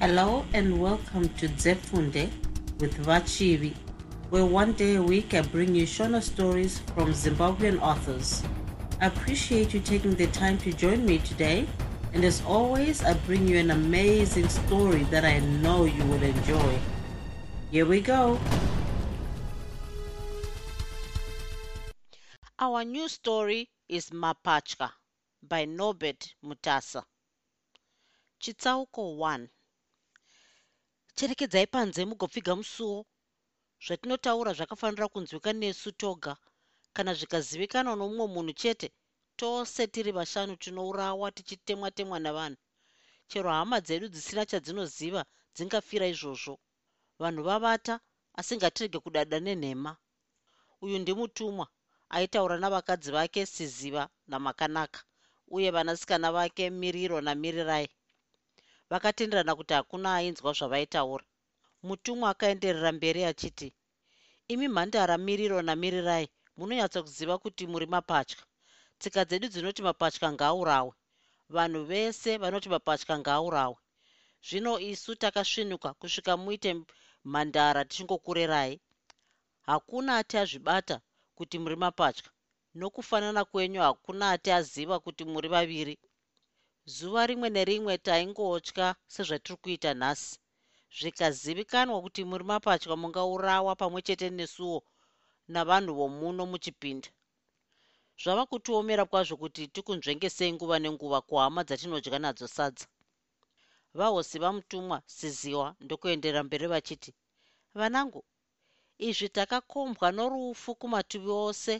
Hello and welcome to Zefunde with Vachivi, where one day a week I bring you Shona stories from Zimbabwean authors. I appreciate you taking the time to join me today, and as always, I bring you an amazing story that I know you will enjoy. Here we go. Our new story is Mapachka by Norbert Mutasa. Chitsauko 1 cherekedzai panze mugopfiga musuwo zvatinotaura zvakafanira kunzwika nesu toga. Kana zvikazivikanwa nomumwe munhu chete tose tiri vashanu tinourawa tichitemwa temwa navanhu. Chero hama dzedu dzisina chadzinoziva dzingafira izvozvo. Vanhu vavata asi ngatirege kudada nenhema. Uyu ndimutumwa aitaura navakadzi vake siziva namakanaka uye vanasikana vake miriro namirirai vakatenderana kuti hakuna ainzwa zvavaitaura. Mutumwa akaenderera mberi achiti imi mhandara miriro namirirai. Munonyatsokuziva kuti muri mapatya. Tsika dzedu dzinoti mapatya ngaaurawe vanhu vese vanoti mapatya ngaaurawe zvino isu takasvinuka kusvika muite mhandara tichingokurerai hakuna ati azvibata kuti muri mapatya. Nokufanana kwenyu hakuna ati aziva kuti muri vaviri zuva rimwe nerimwe taingotya sezvatiri kuita nhasi. Zvikazivikanwa kuti muri mapatya mungaurawa pamwe chete nesuwo navanhu vomuno muchipinda. Zvava kutiomera kwazvo kuti tikunzvengesei nguva nenguva kuhama dzatinodya nadzo sadza. Vahosi vamutumwa siziwa ndokuenderera mberi vachiti vanangu izvi takakombwa norufu kumativi ose?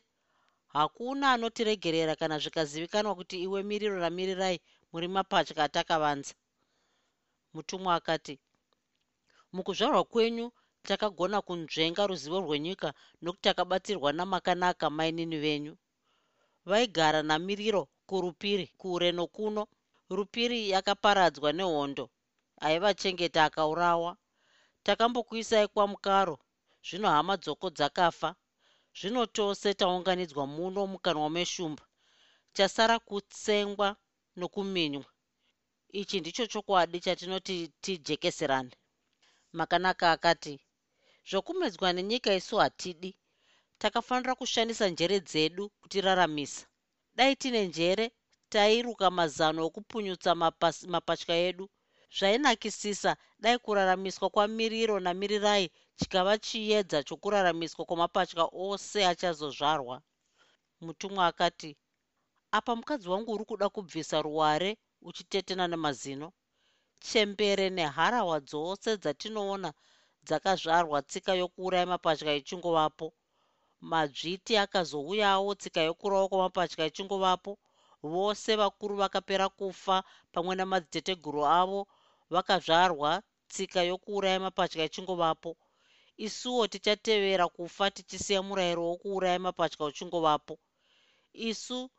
Hakuna anotiregerera kana zvikazivikanwa kuti iwe miriro ramirirai muri mapatya atakavanza mutumwa akati mukuzvarwa kwenyu takagona kunzvenga ruzivo rwenyika nokuti takabatirwa namakanaka mainini venyu. Vaigara namiriro kurupiri kure nokuno. Rupiri yakaparadzwa nehondo aivachengeta akaurawa. Takambokuisai kwamukaro zvino hama dzoko dzakafa. Zvino tose taunganidzwa muno mukanwa meshumba. Chasara kutsengwa nokuminywa. Ichi ndicho chokwadi chatinoti tijekeserane. Makanaka akati zvokumedzwa nenyika isu hatidi. Takafanira kushandisa njere dzedu kutiraramisa dai tine njere tairuka mazano okupunyutsa mapatya edu. Zvainakisisa dai kuraramiswa kwamiriro namirirai chikava chiedza chokuraramiswa kwamapatya ose achazozvarwa. Mutumwa akati apa mukadzi wangu uri kuda kubvisa ruware uchitetena nemazino chembere neharahwa dzose dzatinoona dzakazvarwa tsika yokuuraya mapatya ichingovapo madzviti akazouyawo tsika yokurawo kwamapatya ichingovapo vose vakuru vakapera kufa pamwe namadziteteguru avo vakazvarwa tsika yokuuraya mapatya ichingovapo isuwo tichatevera kufa tichisiya murayiro wokuuraya mapatya uchingovapo isu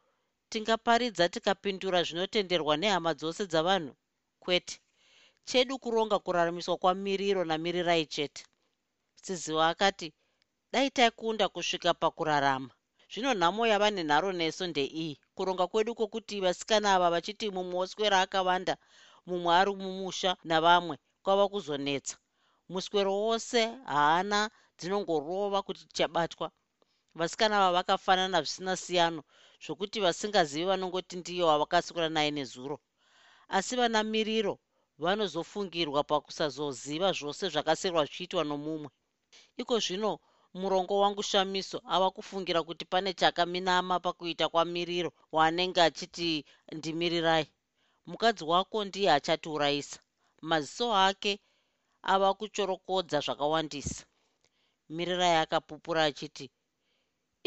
tingaparidza tikapindura zvinotenderwa nehama dzose dzavanhu? Kwete. Chedu kuronga kuraramiswa kwamiriro namirirai chete. Siziwa akati dai taikunda kusvika pakurarama. Zvino nhamo yava nenharo neso ndeiyi. Kuronga kwedu kwokuti vasikana ava vachiti mumwe woswera akavanda mumwe ari mumusha navamwe kwava kuzonetsa. Muswero wose haana dzinongorova kuti tichabatwa vasikana ava vakafanana zvisina siyano zvokuti vasingazivi vanongoti ndiyo wavakaswera naye nezuro. Asi vana miriro vanozofungirwa pakusazoziva zvose zvakasirwa zvichiitwa nomumwe. Iko zvino murongo wangu shamiso ava kufungira kuti pane chakaminama pakuita kwamiriro waanenge achiti ndimirirai. Mukadzi wako ndiye achatiurayisa maziso ake ava kuchorokodza zvakawandisa. Mirirai akapupura achiti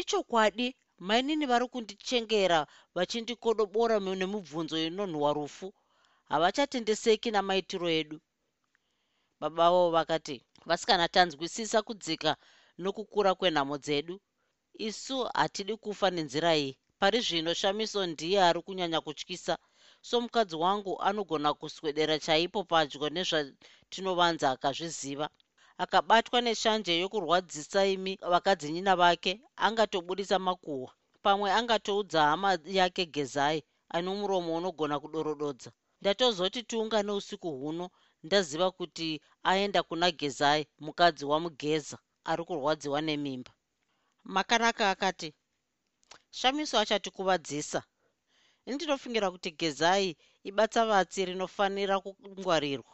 ichokwadi mainini vari kundichengera vachindikodobora nemibvunzo inonhuhwa rufu. Havachatendeseki namaitiro edu. Baba vavo vakati vasikana tanzwisisa kudzika nokukura kwenhamo dzedu. Isu hatidi kufa nenzira iyi. Pari zvino shamiso ndiye ari kunyanya kutyisa. So mukadzi wangu anogona kuswedera chaipo padyo nezvatinovanza akazviziva akabatwa neshanje yokurwadzisa imi vakadzinyina vake angatobudisa makuhwa. Pamwe angatoudza hama yake gezai ano muromo unogona kudorododza ndatozoti tiungane usiku huno ndaziva kuti aenda kuna gezai mukadzi wamugeza ari kurwadziwa nemimba. Makanaka akati shamiso achatikuvadzisa ini ndinofungira kuti gezai ibatsavatsi rinofanira kungwarirwa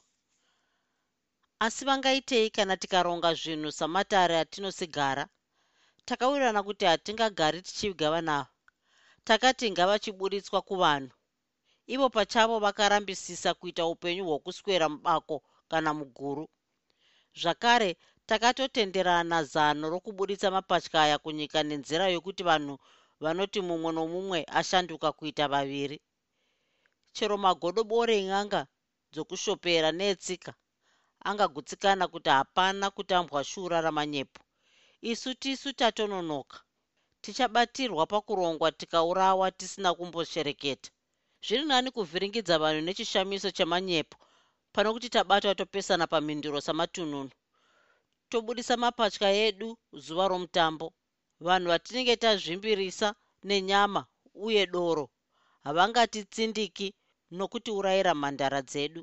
asi vangaitei kana tikaronga zvinhu samatare atinosigara? Takawirirana kuti hatingagari tichiviga vanava takati ngavachiburitswa kuvanhu. Ivo pachavo vakarambisisa kuita upenyu hwokuswera mubako kana muguru. Zvakare takatotenderana zano rokuburitsa mapatya aya kunyika nenzira yokuti vanhu vanoti mumwe nomumwe ashanduka kuita vaviri. Chero magodobore en'anga dzokushopera neetsika angagutsikana kuti hapana kutambwa shura ramanyepo. Isu tisu tatononoka. Tichabatirwa pakurongwa tikaurawa tisina kumboshereketa. Zviri nani kuvhiringidza vanhu nechishamiso chemanyepo pano kuti tabatwa topesana pamhinduro samatununu. Tobudisa mapatya edu zuva romutambo. Vanhu vatinenge tazvimbirisa nenyama uye doro. Havangatitsindiki nokutiurayira mhandara dzedu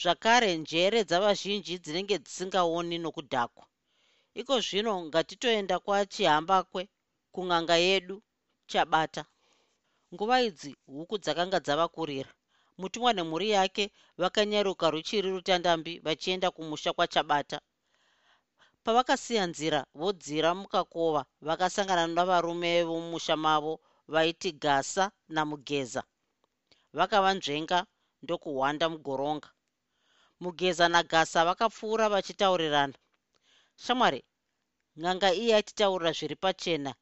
zvakare njere dzavazhinji dzinenge dzisingaoni nokudhakwa. Iko zvino ngatitoenda kwachihambakwe kung'anga yedu chabata. Nguva idzi huku dzakanga dzavakurira mutumwa nemhuri yake vakanyaruka ruchiri rutandambi vachienda kumusha kwachabata. Pavakasiya nzira vodzira mukakova vakasangana navarume vomumusha mavo vaiti gasa namugeza. Vakavanzvenga ndokuhwanda mugoronga mugeza nagasa vakapfuura vachitaurirana. Shamwari ng'anga iye atitaurira zviri pachena.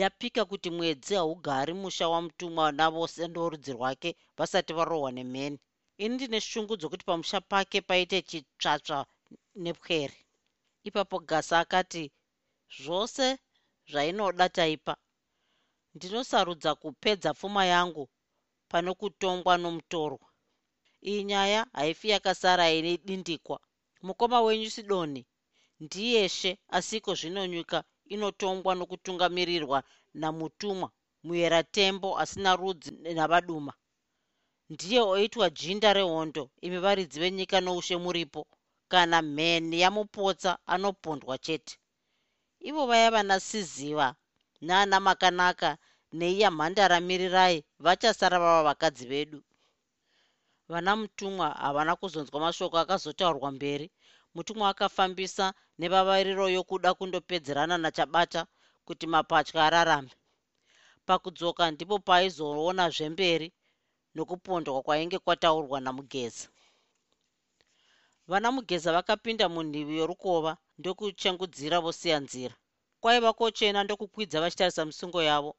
Yapika kuti mwedzi haugari musha wamutumwa navose ndorudzi rwake vasati varohwa nemheni. Ini ndine shungu dzokuti pamusha pake paite chitsvatsva nepwere ipapo gasa akati zvose zvainoda taipa. Ndinosarudza kupedza pfuma yangu pane kutongwa nomutorwa iyi nyaya haifi yakasara ine dindikwa. Mukoma wenyu sidoni ndiyeshe asiko zvino nyika inotongwa nokutungamirirwa namutumwa muyeratembo asina rudzi navaduma. Ndiye oitwa jinda rehondo imi varidzi venyika noushe muripo kana mheni yamupotsa anopondwa chete. Ivo vaya vanasiziva naana makanaka neiya mhandara mirirai vachasara vava vakadzi vedu vana mutumwa havana kuzonzwa mashoko akazotaurwa mberi. Mutumwa akafambisa nevavariro yokuda kundopedzerana nachabata kuti mapatya ararame. Pakudzoka ndipo paaizoona zvemberi nokupondwa kwainge kwataurwa namugeza. Vana mugeza vakapinda munhivi yorukova ndokuchengudzira vosiya nzira. Kwaiva kochena ndokukwidza vachitarisa misungo yavo.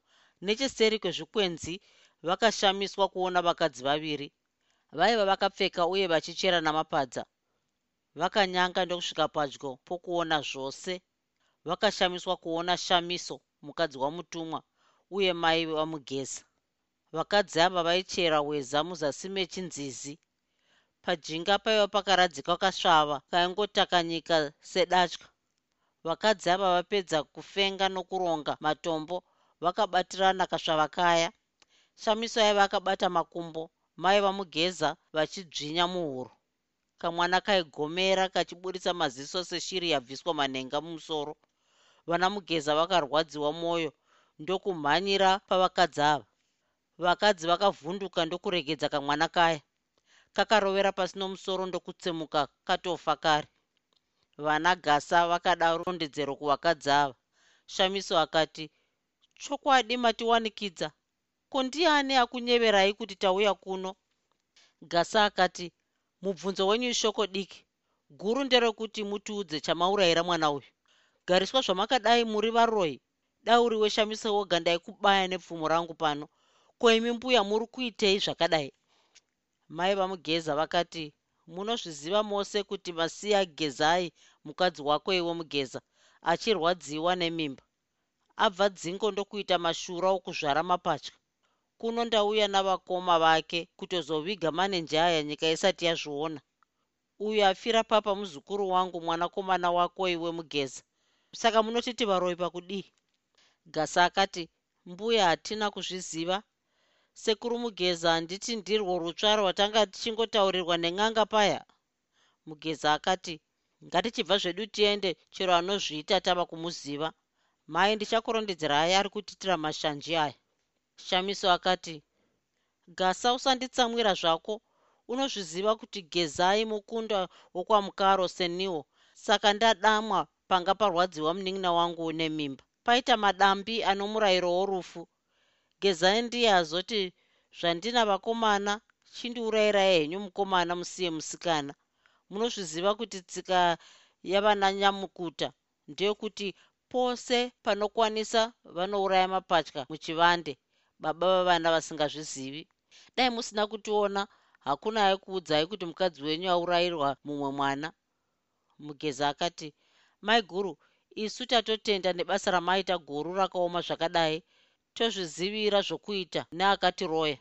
Necheseri kwezvikwenzi vakashamiswa kuona vakadzi vaviri vaiva vakapfeka uye vachichera namapadza. Vakanyanga ndokusvika padyo pokuona zvose. Vakashamiswa kuona shamiso mukadzi wamutumwa uye mai vamugeza. Vakadzi ava vaichera weza muzasi mechinzizi. Pajinga paiva pakaradzika kasvava kaingotakanyika sedatya. Vakadzi ava vapedza kufenga nokuronga matombo vakabatirana kasvava kaya. Shamiso aiva akabata makumbo mai vamugeza vachidzvinya muhuro. Kamwana kaigomera kachiburitsa maziso seshiri yabviswa manhenga mumusoro. Vana mugeza vakarwadziwa mwoyo ndokumhanyira pavakadzi ava. Vakadzi vakavhunduka ndokuregedza kamwana kaya. Kakarovera pasi nomusoro ndokutsemuka katofa kare. Vana gasa vakada rondedzero kuvakadzi ava. Shamiso akati chokwadi matiwanikidza ko ndiani akunyeverai kuti tauya kuno? Gasa akati mubvunzo wenyu ishoko diki. Guru nderekuti mutiudze chamaurayira mwana uyu. Gariswa zvamakadai muri varoi. Dauri weshamiso woga ndaikubaya nepfumo rangu pano. Ko imi mbuya muri kuitei zvakadai? Mai vamugeza vakati munozviziva mose kuti masiya gezai mukadzi wako iwe mugeza achirwadziwa nemimba. Abva dzingo ndokuita mashura okuzvara mapatya kuno ndauya navakoma vake kutozoviga manenjaya nyika isati yazviona. Uyu afira papa muzukuru wangu mwanakomana wako iwe mugeza. Saka munotiti varoi pakudii? Gasa akati mbuya hatina kuzviziva. Sekuru mugeza handiti ndirwo rutsva rwatanga tichingotaurirwa nen'anga paya. Mugeza akati ngatichibva zvedu tiende chero anozviita tava kumuziva. Mai ndichakurondedzera aya ari kutiitira mashanji aya shamiso akati gasa usanditsamwira zvako. Unozviziva kuti gezai mukunda wokwamukaro seniwo. Saka ndadamwa panga parwadziwa munin'ina wangu une mimba. Paita madambi ano murayiro worufu. Gezai ndiye azoti zvandina vakomana chindiurayirai henyu mukomana musiye musikana munozviziva kuti tsika yavananyamukuta ndeyekuti pose panokwanisa vanouraya mapatya muchivande baba vavana vasingazvizivi. Dai musina kutiona hakuna aikuudzai kuti mukadzi wenyu aurayirwa mumwe mwana. Mugeza akati mai guru isu tatotenda nebasa ramaita guru rakaoma zvakadai tozvizivira zvokuita. Neakatiroya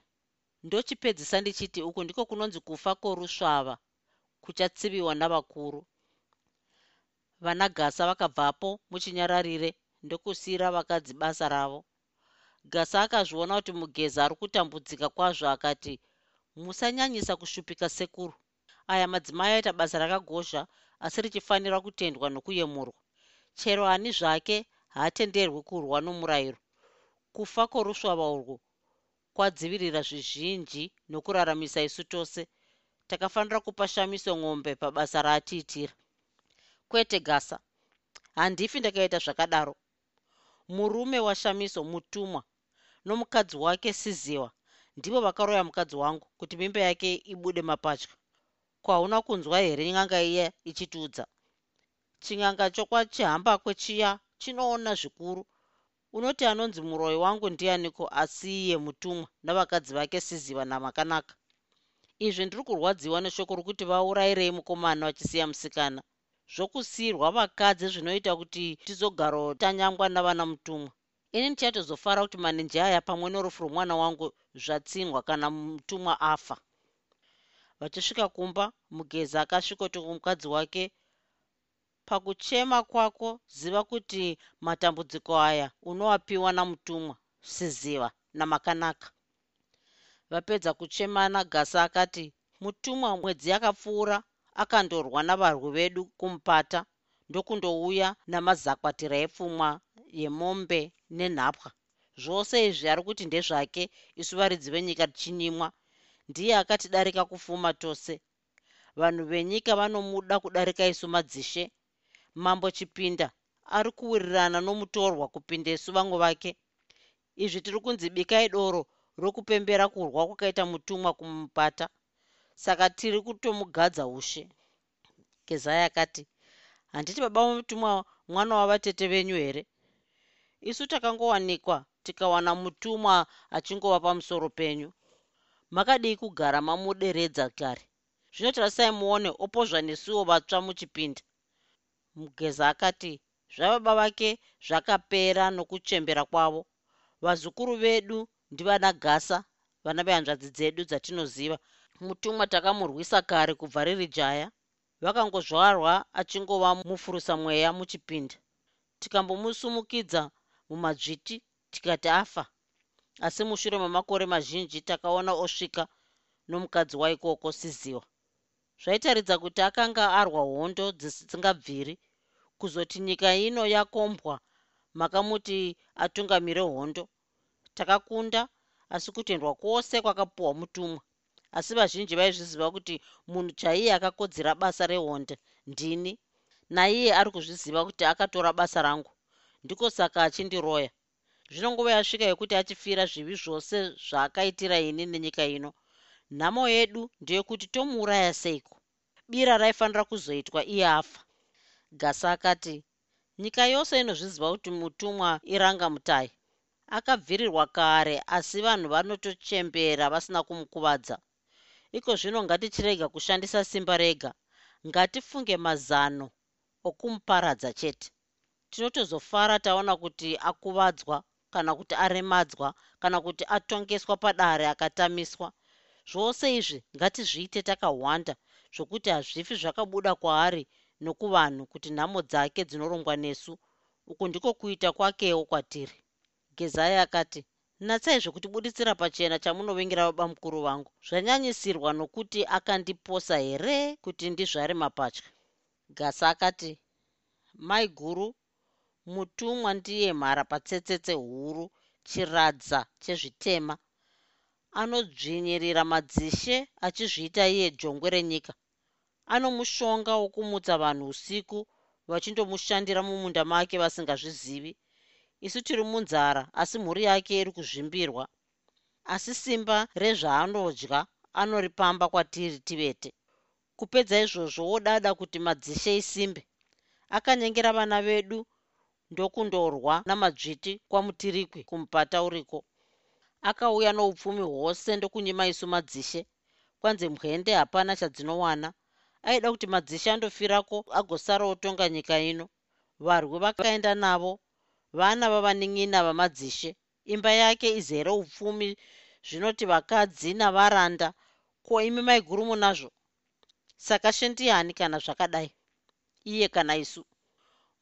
ndochipedzisa ndichiti uku ndiko kunonzi kufa kworusvava kuchatsiviwa navakuru. Vana gasa vakabvapo muchinyararire ndokusiyira vakadzi basa ravo gasa akazviona kuti mugeza ari kutambudzika kwazvo akati musanyanyisa kushupika sekuru. Aya madzimai aita basa rakagozha asi richifanira kutendwa nokuyemurwa. Chero ani zvake haatenderwi kurwa nomurayiro. Kufa kworusvava urwu kwadzivirira zvizhinji nokuraramisa isu tose. Takafanira kupa shamiso ng'ombe pabasa raatiitira. Kwete gasa. Handifi ndakaita zvakadaro. Murume washamiso mutumwa nomukadzi wake siziwa. Ndivo vakaroya mukadzi wangu kuti mimba yake ibude mapatya kwauna kunzwa here nyanga iya ichitiudza? Chinyanga chokwachihamba kwechiya chinoona zvikuru. Unoti anonzi muroyi wangu ndianiko asi iye mutumwa navakadzi vake siziva namakanaka? Izvi ndiri kurwadziwa neshoko rokuti vaurayirei mukomana vachisiya musikana. Zvokusiyirwa vakadzi zvinoita kuti tizogaro tanyangwa navana mutumwa ini ndichatozofara kuti manenje aya pamwe norufu rwomwana wangu zvatsinwa kana mutumwa afa. Vachisvika kumba mugezi akasvikoti kumukadzi wake pakuchema kwako ziva kuti matambudziko aya unowapiwa namutumwa siziva namakanaka. Vapedza kuchemana gasa akati mutumwa mwedzi yakapfuura akandorwa navarwi vedu kumupata ndokundouya namazakwatira epfumwa yemombe nenhapwa. Zvose izvi ari kuti ndezvake isu varidzi venyika tichinyimwa ndiye akatidarika kufuma tose. Vanhu venyika vanomuda kudarika isu madzishe. Mambo chipinda ari kuwirirana nomutorwa kupinda isu vamwe vake. Izvi tiri kunzi bikai doro rokupembera kurwa kwakaita mutumwa kumupata. Saka tiri kutomugadza ushe. Kezai akati handiti baba mutumwa mwana wavatete venyu here isu takangowanikwa tikawana mutumwa achingova pamusoro penyu. Makadii kugara mamuderedza kare. Zvino tarasai muone opozva nesuwo vatsva muchipinda. Mugeza akati zvababa vake zvakapera nokuchembera kwavo. Vazukuru vedu ndivana gasa vana vehanzvadzi dzedu dzatinoziva. Mutumwa takamurwisa kare kubva riri jaya. Vakangozvarwa achingova mufurusa mweya muchipinda. Tikambomusumukidza mumadzviti tikati afa. Asi mushure memakore mazhinji takaona osvika nomukadzi waikoko siziwa zvaitaridza kuti akanga arwa hondo dzisingabviri kuzoti nyika ino yakombwa makamuti atungamire hondo. Takakunda asi kutendwa kwose kwakapuwa mutumwa. Asi vazhinji vaizviziva kuti munhu chaiye akakodzera basa rehonda ndini? Naiye ari kuzviziva kuti akatora basa rangu ndiko saka achindiroya. Zvino nguva yasvika yekuti achifira zvivi zvose zvaakaitira ini nenyika ino. Nhamo yedu ndeyekuti tomuuraya seiko? Bira raifanira kuzoitwa iye afa. Gasa akati nyika yose inozviziva kuti mutumwa iranga mutai. Akabvirirwa kare asi vanhu vanotochembera vasina kumukuvadza. Iko zvino ngatichirega kushandisa simba rega. Ngatifunge mazano okumuparadza chete tinotozofara taona kuti akuvadzwa kana kuti aremadzwa kana kuti atongeswa padare akatamiswa. Zvose izvi ngatizviite takahwanda zvokuti hazvifi zvakabuda kwaari nokuvanhu kuti nhamo dzake dzinorongwa nesu. Uku ndiko kuita kwakewo kwatiri. Gezai akati natsai zvekutibuditsira pachena chamunovingira baba mukuru vangu zvanyanyisirwa nokuti akandiposa here kuti ndizvare mapatya gasa akati mai guru mutumwa ndiye mhara patsetsetse huru chiradza chezvitema. Anodzvinyirira madzishe achizviita iye jongwe renyika. Ano mushonga wokumutsa vanhu usiku vachindomushandira mumunda make vasingazvizivi. Isu tiri munzara asi mhuri yake iri kuzvimbirwa. Asi simba rezvaanodya anoripamba kwatiri tivete kupedza izvozvo wodada kuti madzishe isimbe. Akanyengera vana vedu ndokundorwa namadzviti kwamutirikwi kumupata uriko. Akauya noupfumi hwose ndokunyima isu madzishe. Kwanze mwende hapana chadzinowana. Aida kuti madzishe andofirako agosara otonga nyika ino. Varwi vakaenda navo. Vana vavanin'ina vamadzishe. Imba yake izere upfumi zvinoti vakadzi navaranda. Ko imi maiguru munazvo. Saka shendiyani kana zvakadai. Iye kana isu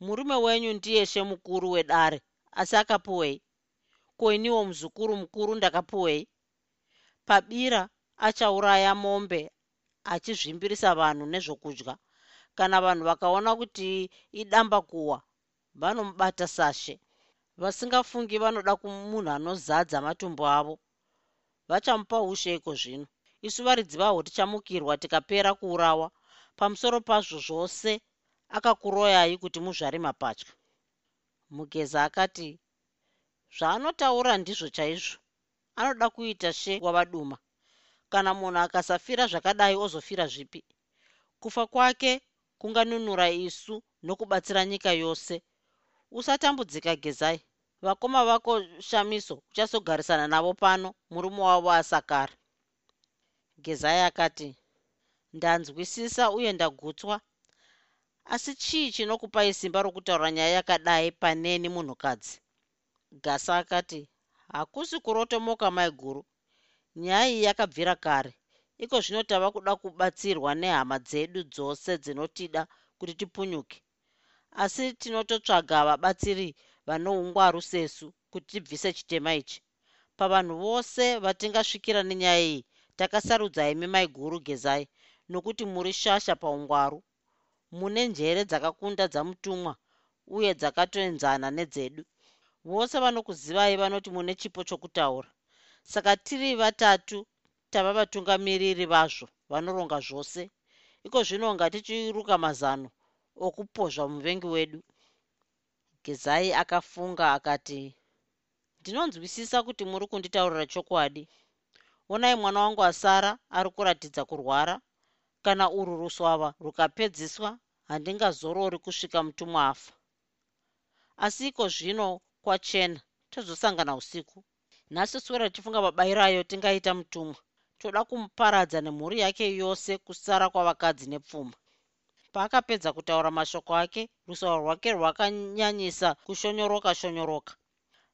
murume wenyu ndiyeshe mukuru wedare. Asi akapuwei? Ko iniwo muzukuru mukuru ndakapuwei? Pabira achauraya mombe achizvimbirisa vanhu nezvokudya. Kana vanhu vakaona kuti idamba kuwa vanomubata sashe. Vasingafungi vanoda kumunhu anozadza matumbu avo. Vachamupa ushe iko zvino? Isu varidzi vahwo tichamukirwa tikapera kuurawa. Pamusoro pazvo zvose akakuroyai kuti muzvare mapatya. Mugeza akati zvaanotaura ndizvo chaizvo. Anoda kuita she wavaduma. Kana munhu akasafira zvakadai ozofira zvipi? Kufa kwake kunganunura isu nokubatsira nyika yose. Usatambudzika gezai. Vakoma vako shamiso uchazogarisana navo pano murume wavo asakara gezai akati ndanzwisisa uye ndagutswa asi chii chinokupai simba rokutaura nyaya yakadai paneni munhukadzi gasa akati hakusi kurotomoka maiguru nyaya iyi yakabvira kare. Iko zvino tava kuda kubatsirwa nehama dzedu dzose dzinotida kuti tipunyuke. Asi tinototsvaga vabatsiri vano ungwaru sesu kuti tibvise chitema ichi. Pavanhu vose vatingasvikira nenyaya iyi takasarudza imi maiguru gezai nokuti muri shasha paungwaru mune njere dzakakunda dzamutumwa uye dzakatoenzana nedzedu. Vose vanokuzivai vanoti mune chipo chokutaura. Saka tiri vatatu tava vatungamiriri vazvo vanoronga zvose. Iko zvino ngatichiruka mazano okupozva muvengi wedu. Gezai akafunga akati ndinonzwisisa kuti muri kunditaurira chokwadi. Onai mwana wangu asara ari kuratidza kurwara kana urwu ruswava rukapedziswa handingazorori kusvika mutumwa afa. Asi iko zvino kwachena tozosangana usiku. Nhasi sura tichifunga mabayirayo tingaita mutumwa. Toda kumuparadza nemhuri yake yose kusara kwavakadzi nepfuma. Paakapedza kutaura mashoko ake rusava rwake rwakanyanyisa kushonyoroka shonyoroka.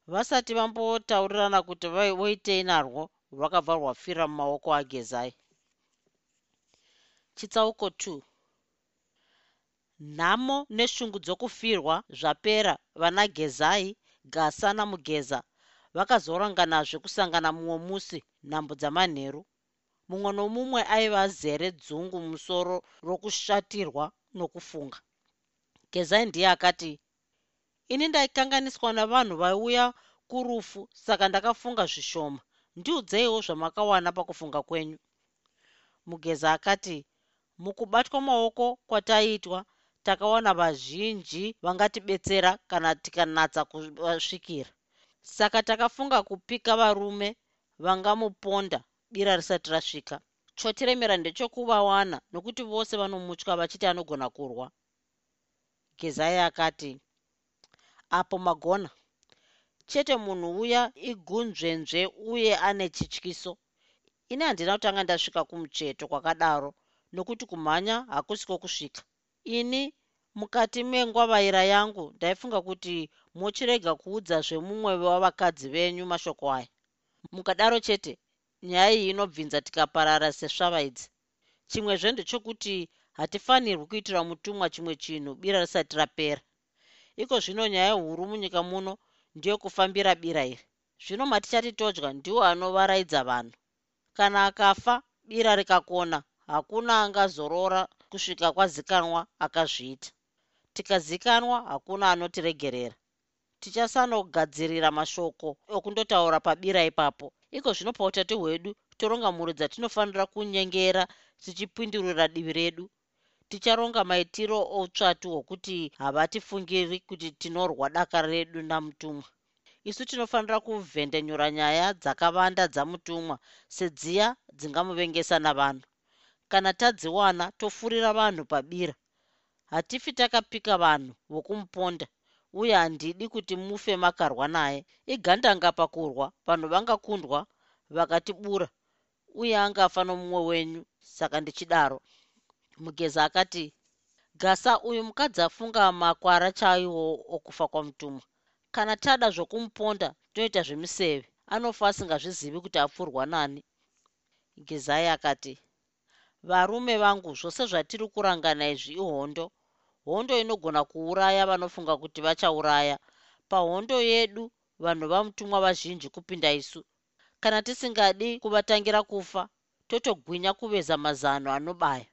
Vasati vambotaurirana kuti voitei narwo rwakabva rwafira mumaoko agezai chitsauko 2 nhamo neshungu dzokufirwa zvapera vana gezai gasa namugeza vakazoranganazve kusangana mumwe musi nhambo dzamanheru. Mumwe nomumwe aiva azere dzungu musoro rokushatirwa nokufunga. Gezai ndiye akati ini ndaikanganiswa navanhu vaiuya kurufu saka ndakafunga zvishoma. Ndiudzeiwo zvamakawana pakufunga kwenyu. Mugeza akati mukubatwa maoko kwataiitwa takawana vazhinji vangatibetsera kana tikanatsa kuvasvikira saka takafunga kupika varume vangamuponda bira risati rasvika. Chotiremera ndechokuvawana nokuti vose vanomutya vachiti anogona kurwa. Gezai akati apo magona. Chete munhu uya igunzvenzve uye ane chityiso. Ini handina kutanga ndasvika kumucheto kwakadaro nokuti kumhanya hakusiko kusvika ini mukati mengwavaira yangu ndaifunga kuti mochirega kuudzazve mumwe wavakadzi venyu mashoko aya. Mukadaro chete nyaya iyi inobvinza tikaparara sesvava idzi. Chimwezve ndechokuti hatifanirwi kuitira mutumwa chimwe chinhu bira risati rapera. Iko zvino nyaya huru munyika muno ndeyokufambira bira iri. Zvino matichati todya ndiwo anovaraidza vanhu. Kana akafa bira rikakona hakuna angazorora kusvika kwazikanwa akazviita. Tikazikanwa hakuna anotiregerera. Tichasanogadzirira mashoko okundotaura pabira ipapo. Iko zvino pautatu hwedu toronga mhuri dzatinofanira kunyengera tichipindurira divi redu. Ticharonga maitiro outsvatu hwokuti havatifungiri kuti tinorwa daka redu namutumwa. Isu tinofanira kuvhendenyura nyaya dzakavanda dzamutumwa sedziya dzingamuvengesa navanhu kana tadziwana tofurira vanhu pabira. Hatifi takapika vanhu vokumuponda uye handidi kuti mufe makarwa naye. Igandanga pakurwa vanhu vangakundwa vakatibura uye angafa nomumwe wenyu saka ndichidaro. Mugeza akati gasa uyu mukadzi afunga makwara chaiwo okufa kwamutumwa. Kana tada zvokumuponda toita zvemuseve anofa asingazvizivi kuti apfurwa nani. Gezai akati varume vangu zvose zvatiri kurangana izvi ihondo. Hondo inogona kuuraya vanofunga kuti vachauraya. Pahondo yedu vanhu vamutumwa vazhinji kupinda isu. Kana tisingadi kuvatangira kufa totogwinya kuveza mazano anobaya.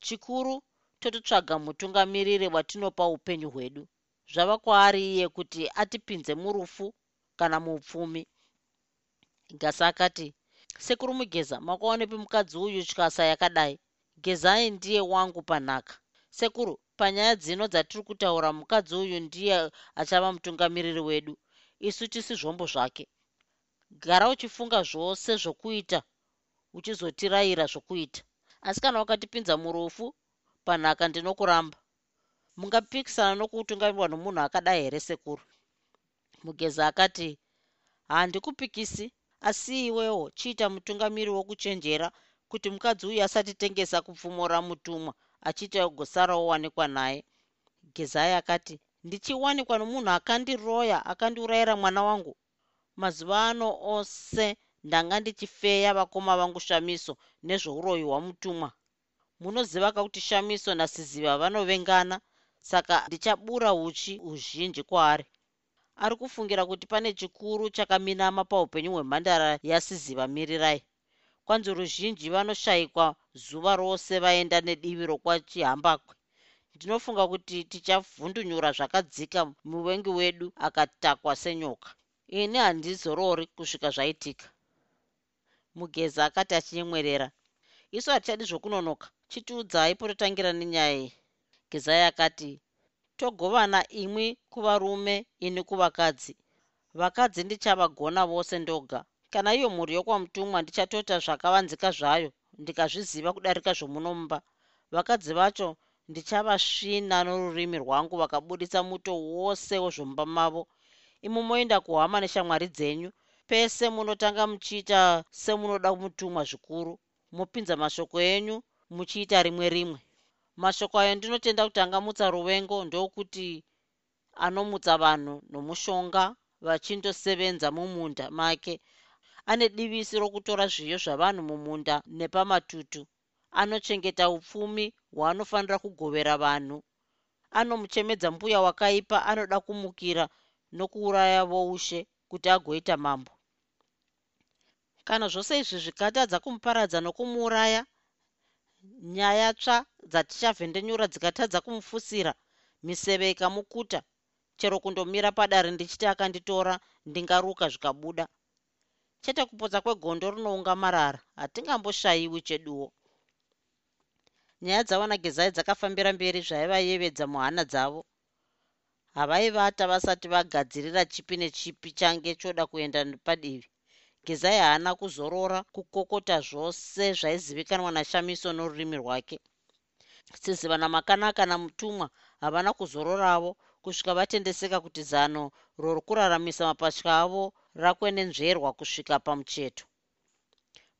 Chikuru tototsvaga mutungamiriri watinopa upenyu hwedu. Zvava kwaari iye kuti atipinze murufu kana muupfumi. Gasa akati sekuru mugeza makaonepi mukadzi uyu tyasa yakadai. Gezai ndiye wangu panhaka sekuru panyaya dzino dzatiri kutaura mukadzi uyu ndiye achava mutungamiriri wedu. Isu tisi zvombo zvake. Gara uchifunga zvose zvokuita uchizotirayira zvokuita. Asi kana wakatipinza murufu panhaka ndinokuramba. Mungapikisana nokuutungamirwa nomunhu akadai here sekuru? Mugeza akati handikupikisi asi iwewo chiita mutungamiri wokuchenjera kuti mukadzi uyu asatitengesa kupfumo ramutumwa achiti agosara owanikwa naye. Gezai akati ndichiwanikwa nomunhu akandiroya akandiurayira mwana wangu. Mazuva ano ose ndanga ndichifeya vakoma vangu shamiso nezvouroyi hwamutumwa. Munoziva kakuti shamiso nasiziva vanovengana saka ndichabura uchi huzhinji kwaari ari kufungira kuti pane chikuru chakaminama paupenyu hwemhandara yasiziva mirirai kwanzi ruzhinji vanoshayikwa zuva rose vaenda nedivi rokwachihambakwe. Ndinofunga kuti tichavhundunyura zvakadzika muvengi wedu akatakwa senyoka. Ini handizorori kusvika zvaitika. Mugeza akati achinyemwerera isu hatichadi zvokunonoka chitiudzai pototangira nenyaya iyi. Gezai akati togovana imwi kuvarume ini kuvakadzi. Vakadzi ndichavagona vose ndoga. Kana iyo mhuri yokwamutumwa ndichatota zvakavanzika zvayo ndikazviziva kudarika zvomunomba. Vakadzi vacho ndichavasvina norurimi rwangu vakabudisa muto wose wezvomba mavo. Imo moenda kuhama neshamwari dzenyu pese munotanga muchiita semunoda mutumwa zvikuru. Mopinza mashoko enyu muchiita rimwe rimwe mashoko ayo ndinotenda kuti angamutsa ruvengo ndokuti anomutsa vanhu nomushonga vachindosevenza mumunda make. Ane divisi rokutora zviyo zvavanhu mumunda nepamatutu. Anochengeta upfumi hwaanofanira kugovera vanhu. Anomuchemedza mbuya wakaipa anoda kumukira nokuuraya voushe kuti agoita mambo. Kana zvose izvi zvikatadza kumuparadza nokumuuraya nyaya tsva dhatichavhendenyura dzikatadza kumufusira miseve ikamukuta chero kundomira padare ndichiti akanditora ndingaruka zvikabuda. Chete kupotsa kwegondo rinounga marara hatingamboshayiwi cheduwo. Nyaya dzavanagezai dzakafambira mberi zvaivayevedza muhana dzavo. Havaivata vasati vagadzirira chipi nechipi change choda kuenda padivi gezai haana kuzorora kukokota zvose zvaizivikanwa nashamiso norurimi rwake. Sizivana makanaka namutumwa havana kuzororavo kusvika vatendeseka kuti zano rorokuraramisa mapatya avo rakwenenzverwa kusvika pamucheto.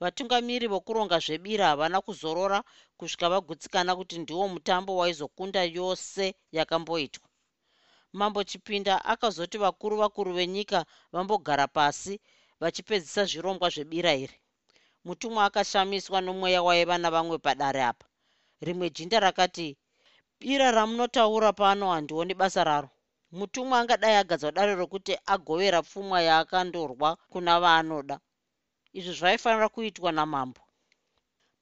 Vatungamiri vokuronga zvebira havana kuzorora kusvika vagutsikana kuti ndiwo mutambo waizokunda yose yakamboitwa. Mambo chipinda akazoti vakuru vakuru venyika vambogara pasi vachipedzisa zvirongwa zvebira iri. Mutumwa akashamiswa nomweya waiva navamwe padare apa. Rimwe jinda rakati bira ramunotaura pano handioni basa raro. Mutumwa angadai agadzwa dare rokuti agovera pfumwa yaakandorwa kuna vaanoda. Izvi zvaifanira kuitwa namambo.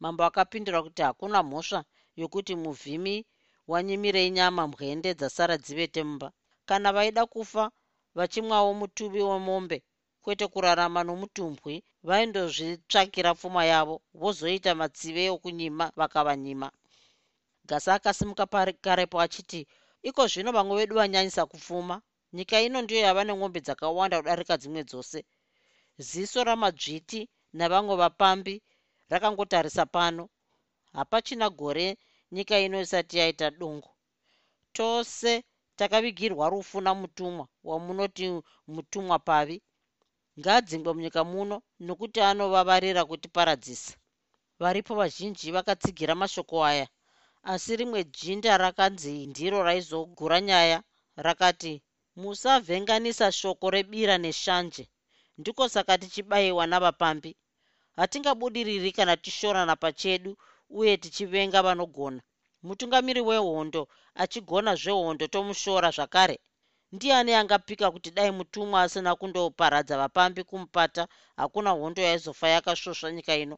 Mambo akapindura kuti hakuna mhosva yokuti muvhimi wanyimirei nyama mwende dzasara dzivete mumba kana vaida kufa vachimwawo mutuvi wemombe kwete kurarama nomutumbwi vaindozvitsvakira pfuma yavo vozoita matsive okunyima vakavanyima. Gasa akasimuka pakarepo achiti iko zvino vamwe vedu vanyanyisa kupfuma nyika ino ndiyo yava nemombe dzakawanda kudarika dzimwe dzose. Ziso ramadzviti navamwe vapambi rakangotarisa pano. Hapachina gore nyika ino isati yaita dongo tose takavigirwa rufu namutumwa wamunoti mutumwa pavi ngaadzingwe munyika muno nokuti anovavarira kutiparadzisa. Varipo vazhinji vakatsigira mashoko aya asi rimwe jinda rakanzi ndiro raizogura nyaya rakati musavhenganisa shoko rebira neshanje. Ndiko saka tichibayiwa navapambi. Hatingabudiriri kana tishorana pachedu uye tichivenga vanogona. Mutungamiri wehondo achigona zvehondo tomushora zvakare ndiani angapika kuti dai mutumwa asina kundoparadza vapambi kumupata? Hakuna hondo yaizofa yakasvosva nyika ino.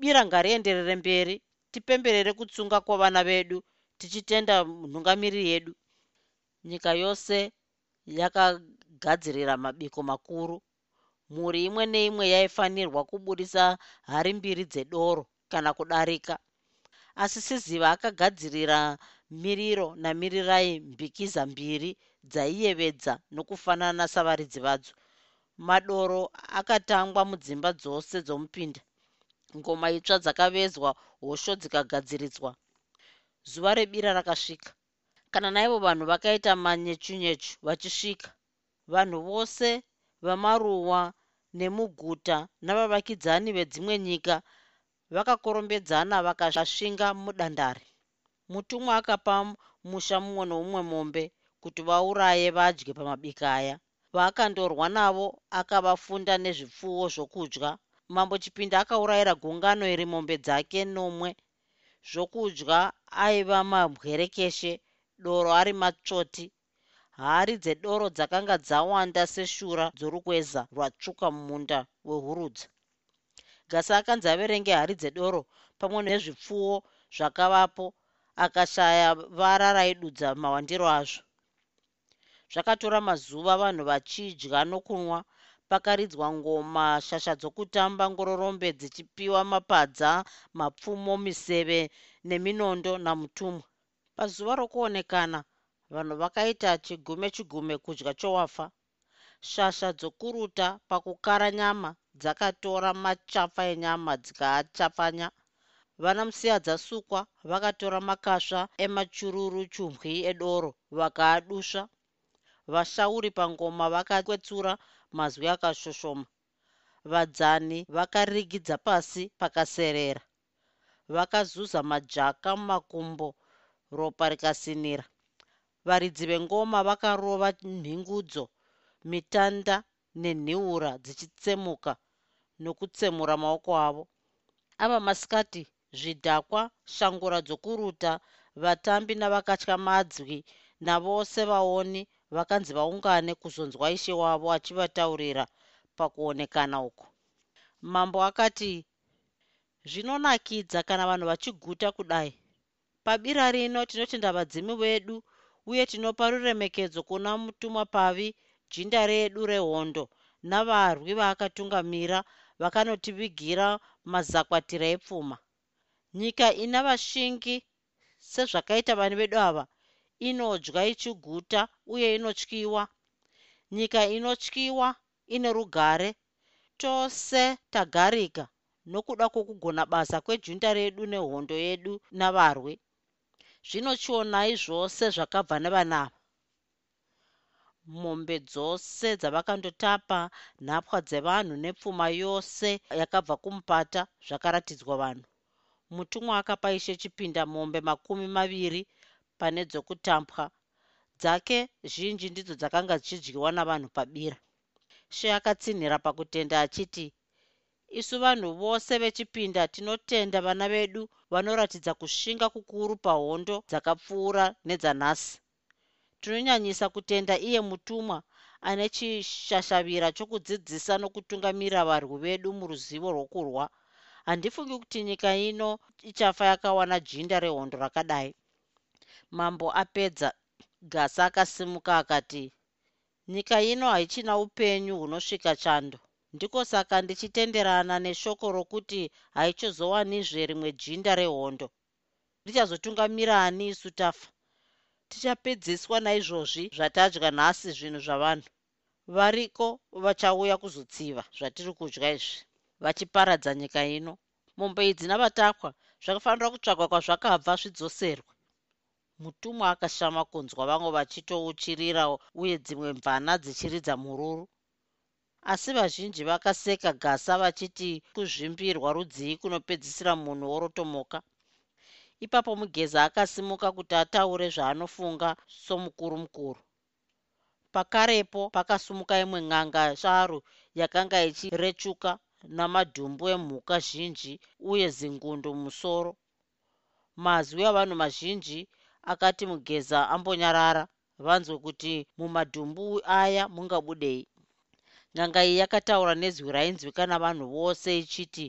Bira ngarienderere mberi tipemberere kutsunga kwavana vedu tichitenda nhungamiri yedu. Nyika yose yakagadzirira mabiko makuru. Mhuri imwe neimwe yaifanirwa kubudisa hari mbiri dzedoro kana kudarika. Asi siziva akagadzirira miriro namirirai mbikiza mbiri dzaiyevedza nokufanana savaridzi vadzo. Madoro akatangwa mudzimba dzose dzomupinda. Ngoma itsva dzakavezwa hosho dzikagadziridzwa. Zuva rebira rakasvika. Kana naivo vanhu vakaita manyechunyechu vachisvika vanhu vose vamaruwa nemuguta navavakidzani vedzimwe nyika vakakorombedzana vakasvinga mudandare mutumwa akapa musha mumwe noumwe mombe kuti vauraye vadye pamabika aya. Vaakandorwa navo akavafunda nezvipfuwo zvokudya. Mambo chipinda akaurayira gungano iri mombe dzake nomwe zvokudya aiva mabwerekeshe doro ari matsvoti. Hari dzedoro dzakanga dzawanda seshura dzorukweza rwatsvuka mumunda wehurudza. Gasi akanzi averenge hari dzedoro pamwe nezvipfuwo zvakavapo akashaya vara raidudza mawandiro azvo zvakatora mazuva vanhu vachidya nokunwa. Pakaridzwa ngoma shasha dzokutamba ngororombe dzichipiwa mapadza mapfumo miseve neminondo namutumwa. Pazuva rokuonekana vanhu vakaita chigume chigume kudya chowafa. Shasha dzokuruta pakukara nyama dzakatora machafa enyama dzikaachafanya vana musiyadzasukwa vakatora makasva emachururu chumbwi edoro vakaadusva vashauri pangoma vakakwetsura mazwi akashoshoma. Vadzani vakarigidza pasi pakaserera. Vakazuza majaka mumakumbo ropa rikasinira. Varidzi vengoma vakarova mhingudzo mitanda nenhiura dzichitsemuka nokutsemura maoko avo. Ava masikati zvidhakwa shangura dzokuruta vatambi navakatya madzwi navose vaoni vakanzi vaungane kuzonzwa ishe wavo achivataurira pakuonekana uku. Mambo akati zvinonakidza kana vanhu vachiguta kudai? Pabira rino tinotenda vadzimu vedu uye tinopa ruremekedzo kuna mutumwa pavi jinda redu rehondo navarwi vaakatungamira vakanotivigira mazakwatira epfuma. Nyika ina vashingi sezvakaita vani vedu ava inodya ichiguta uye inotyiwa. Nyika inotyiwa ine rugare. Tose tagarika nokuda kwokugona basa kwejunda redu nehondo yedu navarwi zvino chionai zvose zvakabva nevanava mombe dzose dzavakandotapa nhapwa dzevanhu nepfuma yose yakabva kumupata zvakaratidzwa vanhu. Mutumwa akapa ishe chipinda mombe makumi maviri pane dzokutambwa. Dzake zhinji ndidzo dzakanga dzichidyiwa navanhu pabira. She akatsinhira pakutenda achiti isu vanhu vose vechipinda tinotenda vana vedu vanoratidza kushinga kukuru pahondo dzakapfuura nedzanhasi. Tinonyanyisa kutenda iye mutumwa ane chishashavira chokudzidzisa nokutungamirira varwi vedu muruzivo rwokurwa. Handifungi kuti nyika ino ichafa yakawana jinda rehondo rakadai mambo apedza gasa akasimuka akati nyika ino haichina upenyu hunosvika chando. Ndiko saka ndichitenderana neshoko rokuti haichizowanizve rimwe jinda rehondo. Richazotungamira ani isu tafa tichapedziswa naizvozvi zvatadya nhasi zvinhu zvavanhu. Variko vachauya kuzotsiva zvatiri kudya izvi? Vachiparadza nyika ino. Mombe idzi navatakwa zvakafanira kutsvagwa kwazvakabva zvidzoserwe mutumwa akashama kunzwa vamwe vachitouchirira uye dzimwe mvana dzichiridza mururu. Asi vazhinji vakaseka gasa vachiti kuzvimbirwa rudzii kunopedzisira munhu worotomoka? Ipapo mugeza akasimuka kuti ataure zvaanofunga somukuru mukuru pakarepo pakasumuka imwe n'anga sharu yakanga ichirechuka namadhumbu emhuka zhinji uye zingundu mumusoro mazwi avanhu mazhinji akati mugeza ambonyarara vanzwe kuti mumadhumbu aya mungabudei. N'anga iyi yakataura nezwi rainzwika navanhu vose ichiti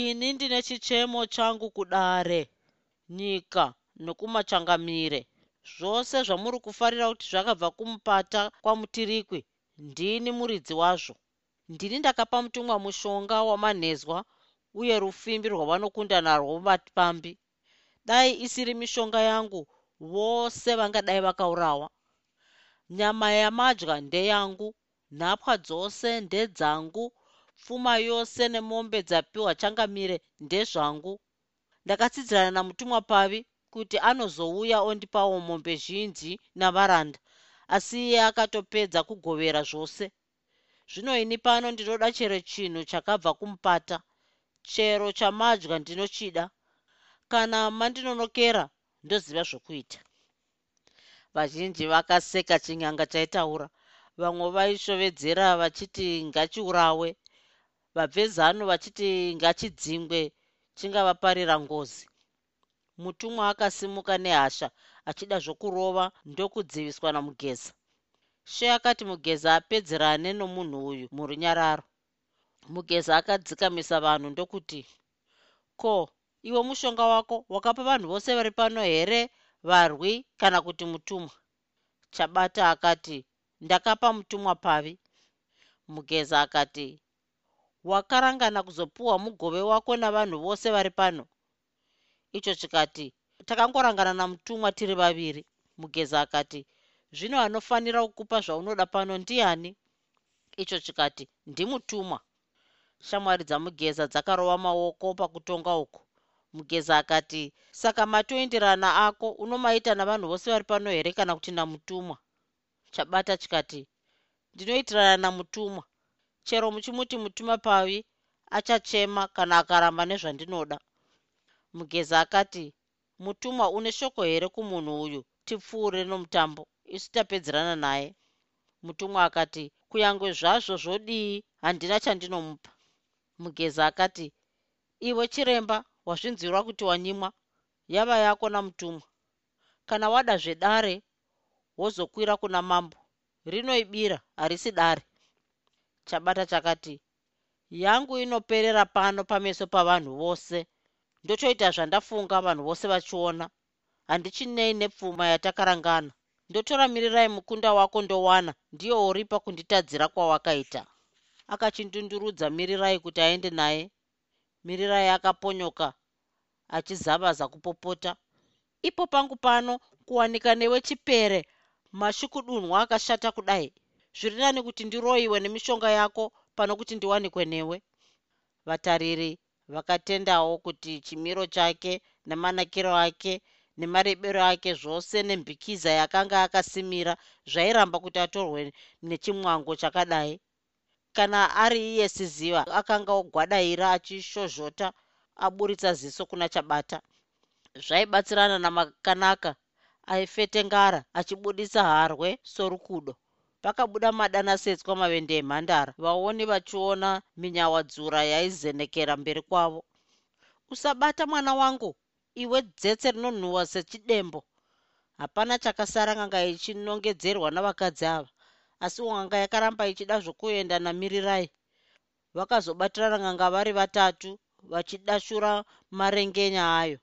ini ndine chichemo changu kudare nyika nokumachangamire zvose zvamuri kufarira kuti zvakabva kumupata kwamutirikwi ndini muridzi wazvo. Ndini ndakapa mutumwa mushonga wamanhezwa uye rufimbi rwavanokunda narwo vapambi dai isiri mishonga yangu. Vose vangadai vakaurawa. Nyama yamadya ndeyangu nhapwa dzose ndedzangu pfuma yose nemombe dzapiwa changamire ndezvangu. Ndakatsidzirana namutumwa pavi kuti anozouya ondipawo mombe zhinji navaranda asi iye akatopedza kugovera zvose. Zvino ini pano ndinoda chero chinhu chakabva kumupata. Chero chamadya ndinochida kana mandinonokera ndoziva zvokuita. Vazhinji vakaseka chinyanga chaitaura. Vamwe vaishovedzera vachiti ngachiurawe. Vabvezano vachiti ngachidzingwe chingavaparira ngozi. Mutumwa akasimuka nehasha achida zvokurova ndokudziviswa namugeza. She akati mugeza apedzerane nomunhu uyu murunyararo. Mugeza akadzikamisa vanhu ndokuti ko iwe mushonga wako wakapa vanhu vose vari pano here varwi kana kuti mutumwa? Chabata akati ndakapa mutumwa pavi. Mugeza akati wakarangana kuzopiwa mugove wako navanhu vose vari pano. Icho chikati takangorangana namutumwa tiri vaviri. Mugeza akati zvino anofanira kukupa zvaunoda pano ndiani? Icho chikati ndimutumwa shamwari dzamugeza dzakarova maoko pakutonga uku mugeza akati saka matoenderana ako unomaita navanhu vose vari pano here kana kuti namutumwa? Chabata chikati ndinoitirana namutumwa. Chero muchimuti mutuma pavi achachema kana akaramba nezvandinoda. Mugeza akati mutumwa une shoko here kumunhu uyu? Tipfuure nomutambo isu tapedzerana naye. Mutumwa akati kunyange zvazvo zvodii handina chandinomupa. Mugeza akati iwe chiremba wazvinzwirwa kuti wanyimwa yava yako namutumwa. Kana wada zvedare wozokwira kuna mambo. Rinoibira harisi dare. Chabata chakati yangu inoperera pano pameso pavanhu vose. Ndochoita zvandafunga vanhu vose vachiona. Handichinei nepfuma yatakarangana. Ndotora mirirai mukunda wako ndowana. Ndiyo uripa kunditadzira kwawakaita. Akachindundurudza mirirai kuti aende naye mirirai akaponyoka achizavaza kupopota. Ipo pangu pano kuwanika newe chipere mashukudunhwa akashata kudai. Zviri nani kuti ndiroyiwe nemishonga yako pano kuti ndiwanikwe newe. Vatariri vakatendawo kuti chimiro chake nemanakiro ake nemarebero ake zvose nembikiza yakanga akasimira zvairamba kuti atorwe nechimwango chakadai kana ari iye siziva akanga ogwadaira achishozhota aburitsa ziso kuna chabata. Zvaibatsirana namakanaka aifetengara achibudisa harwe sorukudo. Pakabuda madanasetswa mavende emhandara vaoni vachiona minyawadzura yaizenekera mberi kwavo. Usabata mwana wangu iwe dzetse rinonhuhwa sechidembo. Hapana chakasara nganga ichinongedzerwa navakadzi ava asi nganga yakaramba ichida zvokuenda namirirai. Vakazobatirana nganga vari vatatu vachidashura marengenya ayo.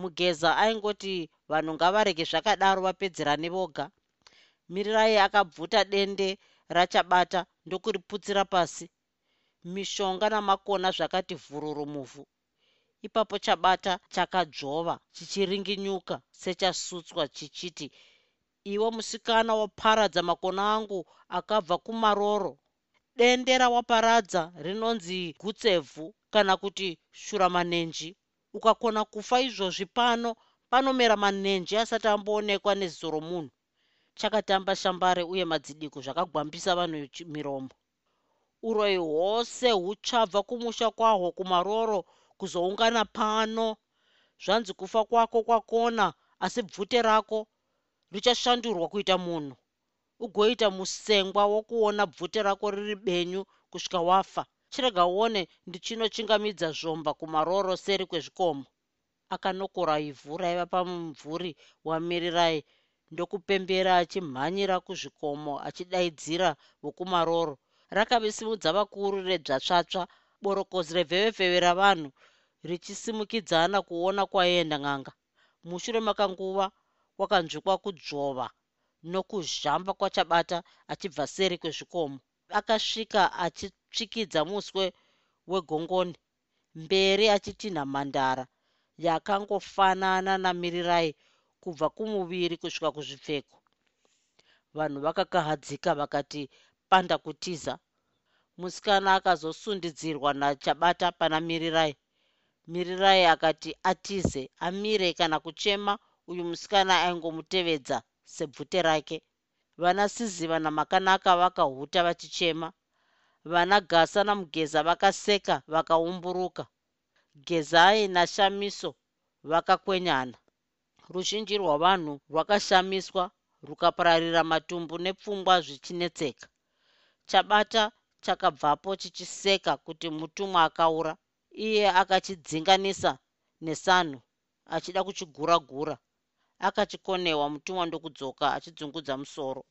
Mugeza aingoti vanhu ngavarege zvakadaro vapedzerane voga. Mirirai akabvuta dende rachabata ndokuriputsira pasi. Mishonga namakona zvakati vhururu muvhu ipapo chabata chakadzvova chichiringinyuka sechasutswa chichiti iwe musikana waparadza makona angu akabva kumaroro. Dende rawaparadza rinonzi gutsevhu kana kuti shuramanenji ukakona kufa izvozvi pano panomera manenji asati amboonekwa neziso romunhu. Chakatamba shambare uye madzidiko zvakagwambisa vanhu miromo uroyi hwose huchabva kumusha kwahwo kumaroro kuzoungana pano. Zvanzi kufa kwako kwakona asi bvute rako richashandurwa kuita munhu. Ugoita musengwa wokuona bvute rako riri benyu kusvika wafa. Chirega uone ndichinochingamidza zvomba kumaroro seri kwezvikomo. Akanokora ivhu raiva pamumvuri wamirirai ndokupembera achimhanyira kuzvikomo achidaidzira vokumaroro. Rakavisimudza vakuru redzvatsvatsva borokozi revhevevheve ravanhu richisimukidzana kuona kwaenda n'anga. Mushure makanguva kwakanzwikwa kudzvova nokuzhamba kwachabata achibva seri kwezvikomo. Akasvika achitsvikidza muswe wegongoni mberi achitinha mhandara yakangofanana namirirai kubva kumuviri kusvika kuzvipfeko. Vanhu vakakahadzika vakati panda kutiza. Musikana akazosundidzirwa nachabata pana mirirai. Mirirai akati atize amire kana kuchema uyu musikana aingomutevedza sebvute rake. Vana siziva namakanaka vakahuta vachichema. Vana gasa namugeza vakaseka vakaumburuka. Gezai nashamiso vakakwenyana ruzhinji rwavanhu rwakashamiswa rukapararira matumbu nepfungwa zvichinetseka. Chabata chakabvapo chichiseka kuti mutumwa akaura. Iye akachidzinganisa nesanhu achida kuchigura gura akachikonewa mutumwa ndokudzoka achidzungudza musoro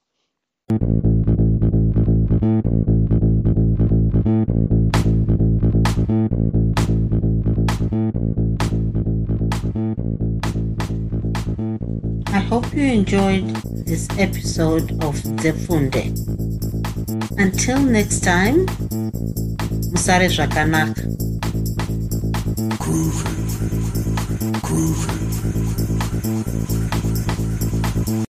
I hope you enjoyed this episode of Zefunde. Until next time, Musare Zvakanaka. Groovy. Groovy.